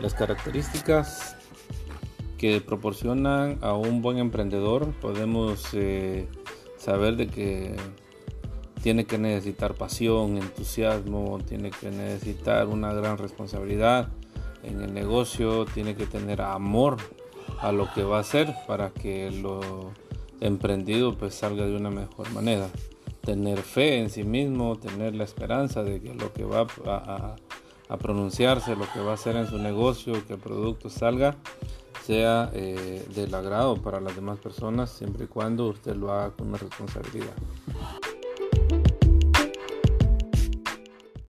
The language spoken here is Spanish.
Las características que proporcionan a un buen emprendedor podemos eh, saber de que tiene que necesitar pasión, entusiasmo, tiene que necesitar una gran responsabilidad en el negocio, tiene que tener amor a lo que va a hacer para que lo emprendido pues salga de una mejor manera. Tener fe en sí mismo, tener la esperanza de que lo que va a, pronunciarse, lo que va a hacer en su negocio, que el producto salga, sea eh, del agrado para las demás personas, siempre y cuando usted lo haga con una responsabilidad.